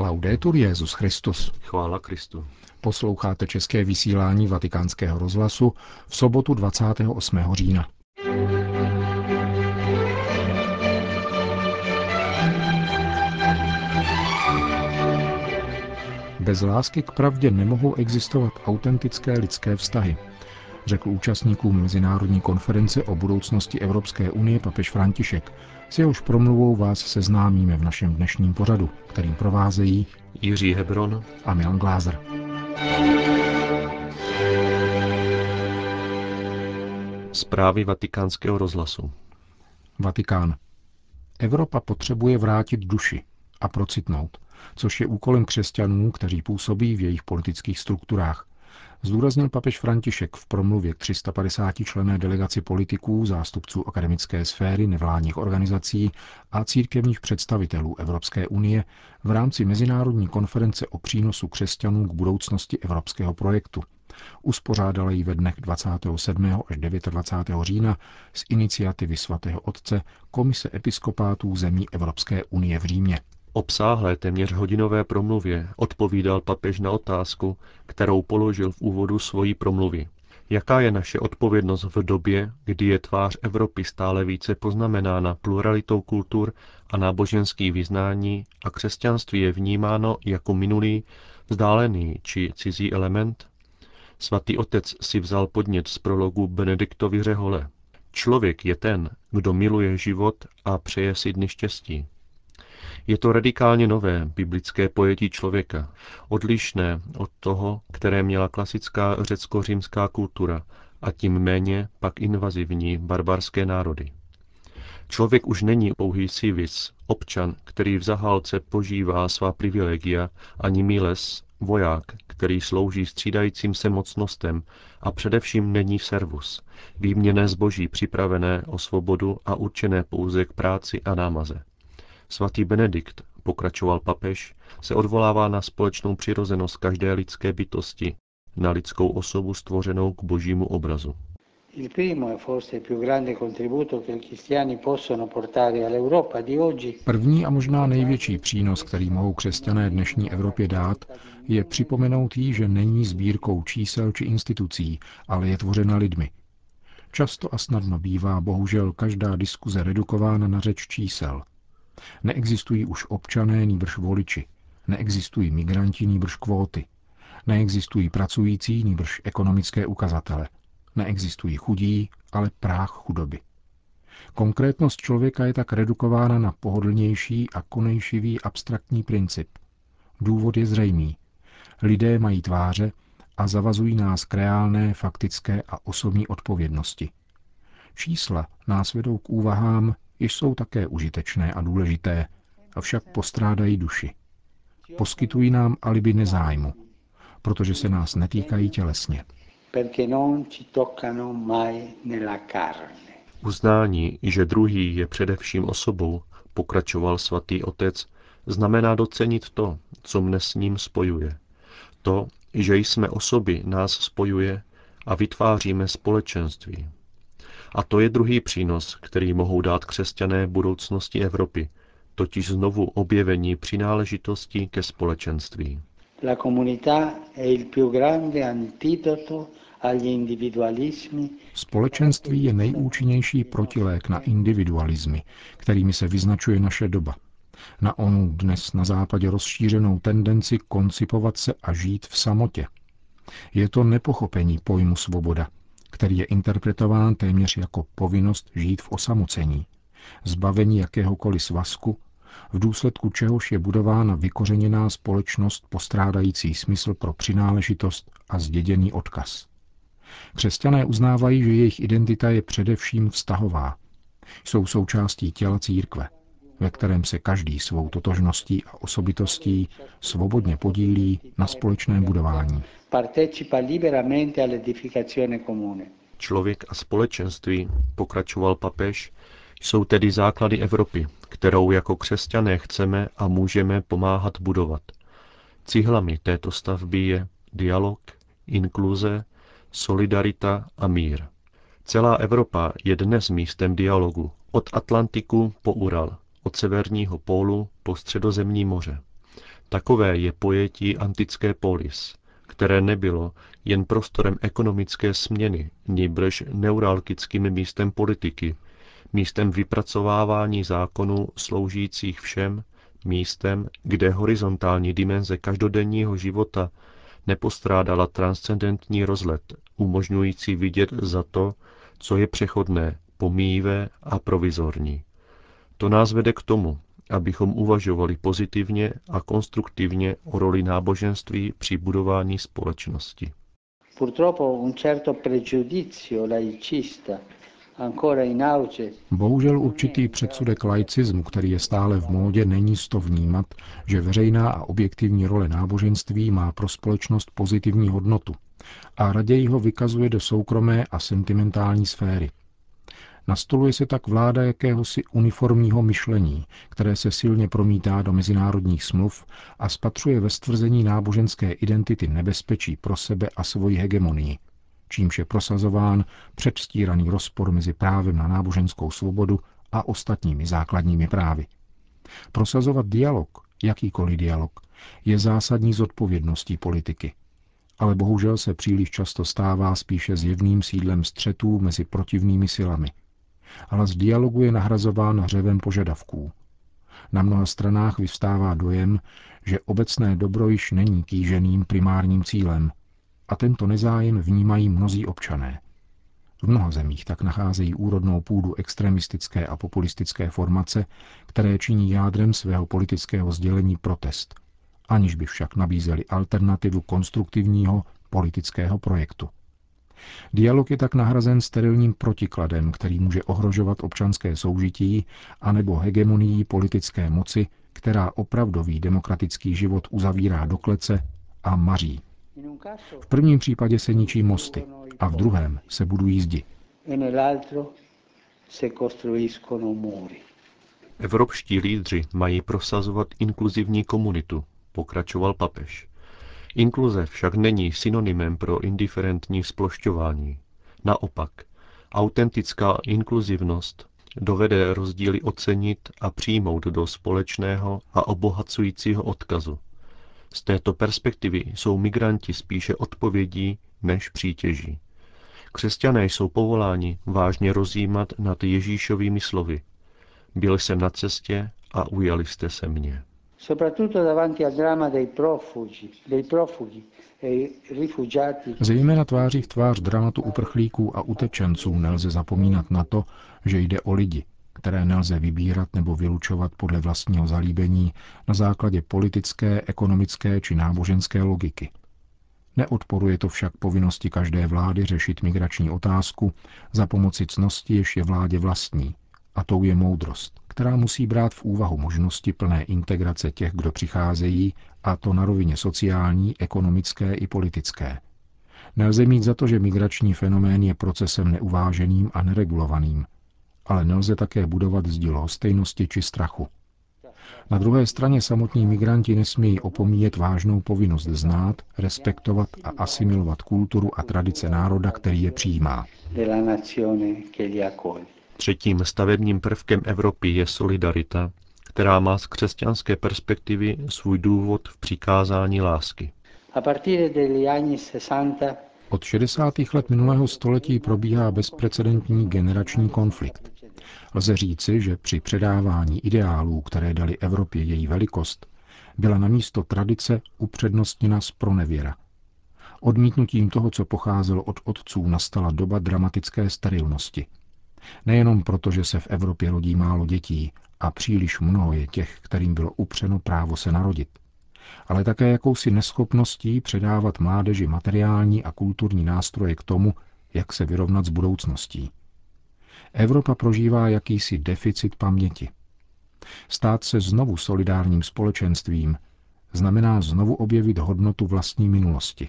Laudetur Jezus Christus. Chvála Kristu. Posloucháte české vysílání Vatikánského rozhlasu v sobotu 28. října. Bez lásky k pravdě nemohou existovat autentické lidské vztahy, řekl účastníkům Mezinárodní konference o budoucnosti Evropské unie papež František. S jehož promluvou vás seznámíme v našem dnešním pořadu, kterým provázejí Jiří Hebron a Milan Glázer. Zprávy vatikánského rozhlasu Vatikán. Evropa potřebuje vrátit duši a procitnout, což je úkolem křesťanů, kteří působí v jejich politických strukturách, zdůraznil papež František v promluvě k 350 člené delegaci politiků, zástupců akademické sféry, nevládních organizací a církevních představitelů Evropské unie v rámci Mezinárodní konference o přínosu křesťanů k budoucnosti evropského projektu. Uspořádala ji ve dnech 27. až 29. října z iniciativy svatého otce Komise episkopátů zemí Evropské unie v Římě obsáhlé téměř hodinové promluvě odpovídal papež na otázku, kterou položil v úvodu svojí promluvy. Jaká je naše odpovědnost v době, kdy je tvář Evropy stále více poznamenána pluralitou kultur a náboženských vyznání a křesťanství je vnímáno jako minulý, vzdálený či cizí element? Svatý otec si vzal podnět z prologu Benediktovi Řehole. Člověk je ten, kdo miluje život a přeje si dny štěstí. Je to radikálně nové biblické pojetí člověka, odlišné od toho, které měla klasická řecko-římská kultura a tím méně pak invazivní barbarské národy. Člověk už není pouhý civis, občan, který v zahálce požívá svá privilegia, ani miles, voják, který slouží střídajícím se mocnostem a především není servus, výměné zboží připravené o svobodu a určené pouze k práci a námaze. Svatý Benedikt, pokračoval papež, se odvolává na společnou přirozenost každé lidské bytosti, na lidskou osobu stvořenou k božímu obrazu. První a možná největší přínos, který mohou křesťané dnešní Evropě dát, je připomenout jí, že není sbírkou čísel či institucí, ale je tvořena lidmi. Často a snadno bývá bohužel každá diskuze redukována na řeč čísel – Neexistují už občané, nýbrž voliči. Neexistují migranti, nýbrž kvóty. Neexistují pracující, nýbrž ekonomické ukazatele. Neexistují chudí, ale práh chudoby. Konkrétnost člověka je tak redukována na pohodlnější a konejšivý abstraktní princip. Důvod je zřejmý. Lidé mají tváře a zavazují nás k reálné, faktické a osobní odpovědnosti. Čísla nás vedou k úvahám, jsou také užitečné a důležité, avšak postrádají duši. Poskytují nám alibi nezájmu, protože se nás netýkají tělesně. Uznání, že druhý je především osobou, pokračoval svatý otec, znamená docenit to, co mne s ním spojuje. To, že jsme osoby, nás spojuje a vytváříme společenství. A to je druhý přínos, který mohou dát křesťané budoucnosti Evropy, totiž znovu objevení přináležitosti ke společenství. La comunità è il più grande antidoto Společenství je nejúčinnější protilék na individualismy, kterými se vyznačuje naše doba. Na onu dnes na západě rozšířenou tendenci koncipovat se a žít v samotě. Je to nepochopení pojmu svoboda, který je interpretován téměř jako povinnost žít v osamocení, zbavení jakéhokoliv svazku, v důsledku čehož je budována vykořeněná společnost postrádající smysl pro přináležitost a zděděný odkaz. Křesťané uznávají, že jejich identita je především vztahová. Jsou součástí těla církve, ve kterém se každý svou totožností a osobitostí svobodně podílí na společném budování. Člověk a společenství, pokračoval papež, jsou tedy základy Evropy, kterou jako křesťané chceme a můžeme pomáhat budovat. Cihlami této stavby je dialog, inkluze, solidarita a mír. Celá Evropa je dnes místem dialogu, od Atlantiku po Ural, od severního pólu po středozemní moře. Takové je pojetí antické polis, které nebylo jen prostorem ekonomické směny, níbrž neuralgickým místem politiky, místem vypracovávání zákonů sloužících všem, místem, kde horizontální dimenze každodenního života nepostrádala transcendentní rozlet, umožňující vidět za to, co je přechodné, pomíjivé a provizorní. To nás vede k tomu, abychom uvažovali pozitivně a konstruktivně o roli náboženství při budování společnosti. Purtroppo un certo pregiudizio laicista Bohužel určitý předsudek laicismu, který je stále v módě, není z to vnímat, že veřejná a objektivní role náboženství má pro společnost pozitivní hodnotu a raději ho vykazuje do soukromé a sentimentální sféry. Nastoluje se tak vláda jakéhosi uniformního myšlení, které se silně promítá do mezinárodních smluv a spatřuje ve stvrzení náboženské identity nebezpečí pro sebe a svoji hegemonii, čímž je prosazován předstíraný rozpor mezi právem na náboženskou svobodu a ostatními základními právy. Prosazovat dialog, jakýkoliv dialog, je zásadní zodpovědností politiky. Ale bohužel se příliš často stává spíše zjevným sídlem střetů mezi protivnými silami. Z dialogu je nahrazován hřevem požadavků. Na mnoha stranách vyvstává dojem, že obecné dobro již není kýženým primárním cílem, a tento nezájem vnímají mnozí občané. V mnoha zemích tak nacházejí úrodnou půdu extremistické a populistické formace, které činí jádrem svého politického sdělení protest, aniž by však nabízeli alternativu konstruktivního politického projektu. Dialog je tak nahrazen sterilním protikladem, který může ohrožovat občanské soužití anebo hegemonií politické moci, která opravdový demokratický život uzavírá do klece a maří. V prvním případě se ničí mosty a v druhém se budují zdi. Evropští lídři mají prosazovat inkluzivní komunitu, pokračoval papež. Inkluze však není synonymem pro indiferentní splošťování. Naopak, autentická inkluzivnost dovede rozdíly ocenit a přijmout do společného a obohacujícího odkazu. Z této perspektivy jsou migranti spíše odpovědí než přítěží. Křesťané jsou povoláni vážně rozjímat nad Ježíšovými slovy. Byl jsem na cestě a ujali jste se mě. E Zejména tváří v tvář dramatu uprchlíků a utečenců nelze zapomínat na to, že jde o lidi, které nelze vybírat nebo vylučovat podle vlastního zalíbení na základě politické, ekonomické či náboženské logiky. Neodporuje to však povinnosti každé vlády řešit migrační otázku za pomoci cnosti, jež je vládě vlastní, a tou je moudrost, která musí brát v úvahu možnosti plné integrace těch, kdo přicházejí, a to na rovině sociální, ekonomické i politické. Nelze mít za to, že migrační fenomén je procesem neuváženým a neregulovaným, ale nelze také budovat zdi stejnosti či strachu. Na druhé straně samotní migranti nesmějí opomíjet vážnou povinnost znát, respektovat a asimilovat kulturu a tradice národa, který je přijímá. Třetím stavebním prvkem Evropy je solidarita, která má z křesťanské perspektivy svůj důvod v přikázání lásky. Od 60. let minulého století probíhá bezprecedentní generační konflikt. Lze říci, že při předávání ideálů, které dali Evropě její velikost, byla na místo tradice upřednostněna spronevěra. Odmítnutím toho, co pocházelo od otců, nastala doba dramatické sterilnosti. Nejenom proto, že se v Evropě rodí málo dětí a příliš mnoho je těch, kterým bylo upřeno právo se narodit, ale také jakousi neschopností předávat mládeži materiální a kulturní nástroje k tomu, jak se vyrovnat s budoucností. Evropa prožívá jakýsi deficit paměti. Stát se znovu solidárním společenstvím znamená znovu objevit hodnotu vlastní minulosti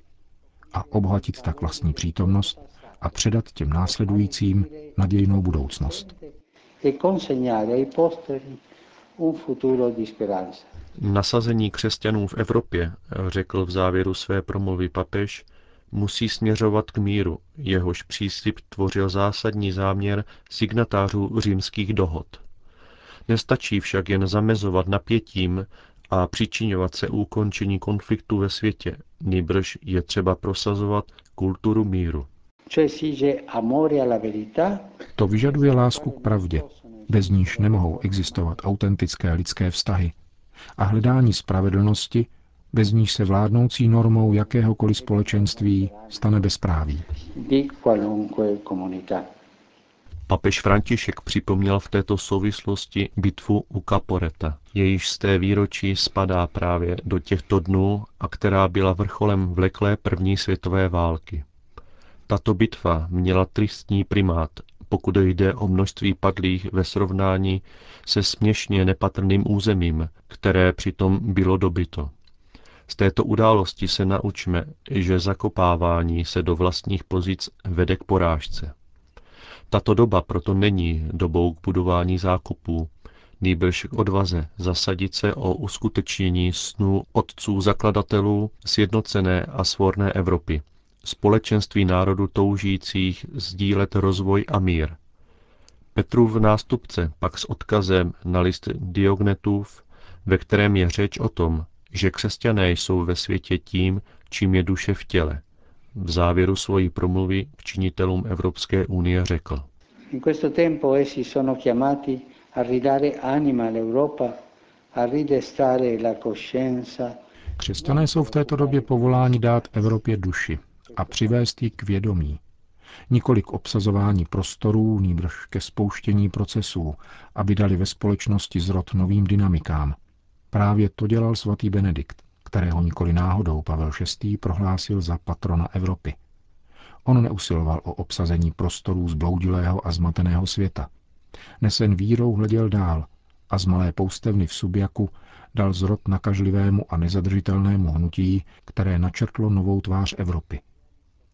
a obohatit tak vlastní přítomnost a předat těm následujícím nadějnou budoucnost. Nasazení křesťanů v Evropě, řekl v závěru své promluvy papež, musí směřovat k míru, jehož příslip tvořil zásadní záměr signatářů římských dohod. Nestačí však jen zamezovat napětím a přičinovat se ukončení konfliktu ve světě, nýbrž je třeba prosazovat kulturu míru. To vyžaduje lásku k pravdě, bez níž nemohou existovat autentické lidské vztahy, a hledání spravedlnosti, bez níž se vládnoucí normou jakéhokoliv společenství stane bezpráví. Papež František připomněl v této souvislosti bitvu u Caporeta, jejíž z té výročí spadá právě do těchto dnů a která byla vrcholem vleklé první světové války. Tato bitva měla tristní primát, pokud jde o množství padlých ve srovnání se směšně nepatrným územím, které přitom bylo dobyto. Z této události se naučme, že zakopávání se do vlastních pozic vede k porážce. Tato doba proto není dobou k budování zákopů, nýbrž k odvaze zasadit se o uskutečnění snů otců zakladatelů sjednocené a svorné Evropy, společenství národů toužících sdílet rozvoj a mír. Petrův nástupce pak s odkazem na list Diognetův, ve kterém je řeč o tom, že křesťané jsou ve světě tím, čím je duše v těle. V závěru svojí promluvy k činitelům Evropské unie řekl. In questo tempo essi sono chiamati a ridare anima all'Europa, a ridestare la coscienza. Křesťané jsou v této době povoláni dát Evropě duši a přivést ji k vědomí. Nikolik obsazování prostorů, nýbrž ke spouštění procesů, aby dali ve společnosti zrod novým dynamikám. Právě to dělal svatý Benedikt, kterého nikoli náhodou Pavel VI. prohlásil za patrona Evropy. On neusiloval o obsazení prostorů zbloudilého a zmateného světa. Nesen vírou hleděl dál a z malé poustevny v Subjaku dal zrod nakažlivému a nezadržitelnému hnutí, které načrtlo novou tvář Evropy.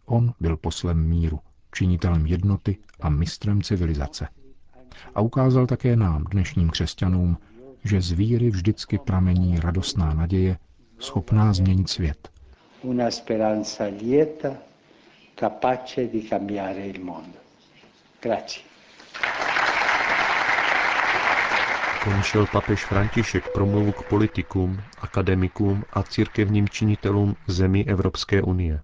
On byl poslem míru, činitelem jednoty a mistrem civilizace. A ukázal také nám, dnešním křesťanům, že z víry vždycky pramení radostná naděje, schopná změnit svět. Una speranza lieta, capace di cambiare il mondo. Grazie. Končil papež František promluvu k politikům, akademikům a církevním činitelům zemí Evropské unie.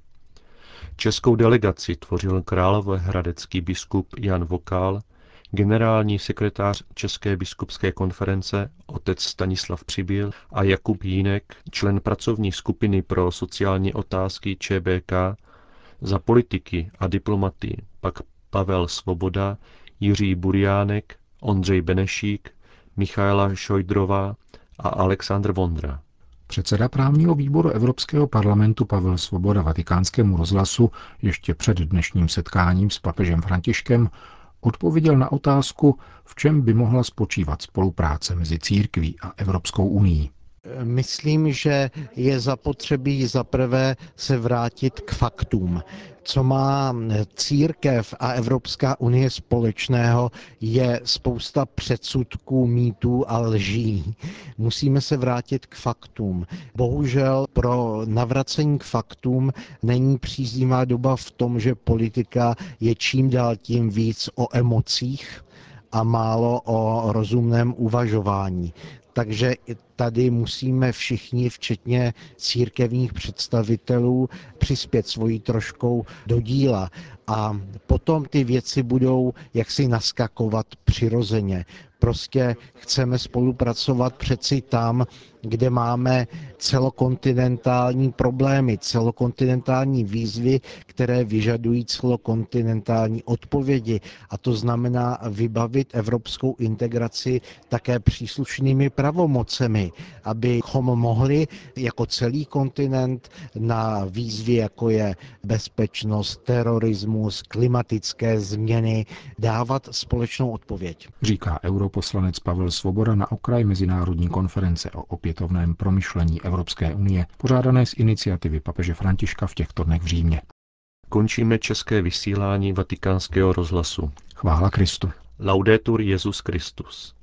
Českou delegaci tvořil královéhradecký biskup Jan Vokál, generální sekretář České biskupské konference otec Stanislav Přibyl a Jakub Jínek, člen pracovní skupiny pro sociální otázky ČBK, za politiky a diplomaty pak Pavel Svoboda, Jiří Buriánek, Ondřej Benešík, Michaela Šojdrová a Aleksandr Vondra. Předseda právního výboru Evropského parlamentu Pavel Svoboda Vatikánskému rozhlasu ještě před dnešním setkáním s papežem Františkem odpověděl na otázku, v čem by mohla spočívat spolupráce mezi církví a Evropskou unii. Myslím, že je zapotřebí zaprvé se vrátit k faktům. Co má církev a Evropská unie společného, je spousta předsudků, mýtů a lží. Musíme se vrátit k faktům. Bohužel pro navracení k faktům není příznivá doba v tom, že politika je čím dál tím víc o emocích a málo o rozumném uvažování. Takže tady musíme všichni, včetně církevních představitelů, přispět svojí troškou do díla. A potom ty věci budou jaksi naskakovat přirozeně. Prostě chceme spolupracovat přeci tam, kde máme celokontinentální problémy, celokontinentální výzvy, které vyžadují celokontinentální odpovědi. A to znamená vybavit evropskou integraci také příslušnými pravomocemi, abychom mohli jako celý kontinent na výzvy, jako je bezpečnost, terorismus, klimatické změny, dávat společnou odpověď. Říká europoslanec Pavel Svoboda na okraj Mezinárodní konference o opětovném promyšlení Evropské unie, pořádané z iniciativy papeže Františka v těchto dnech v Římě. Končíme české vysílání vatikánského rozhlasu. Chvála Kristu. Laudetur Jezus Christus.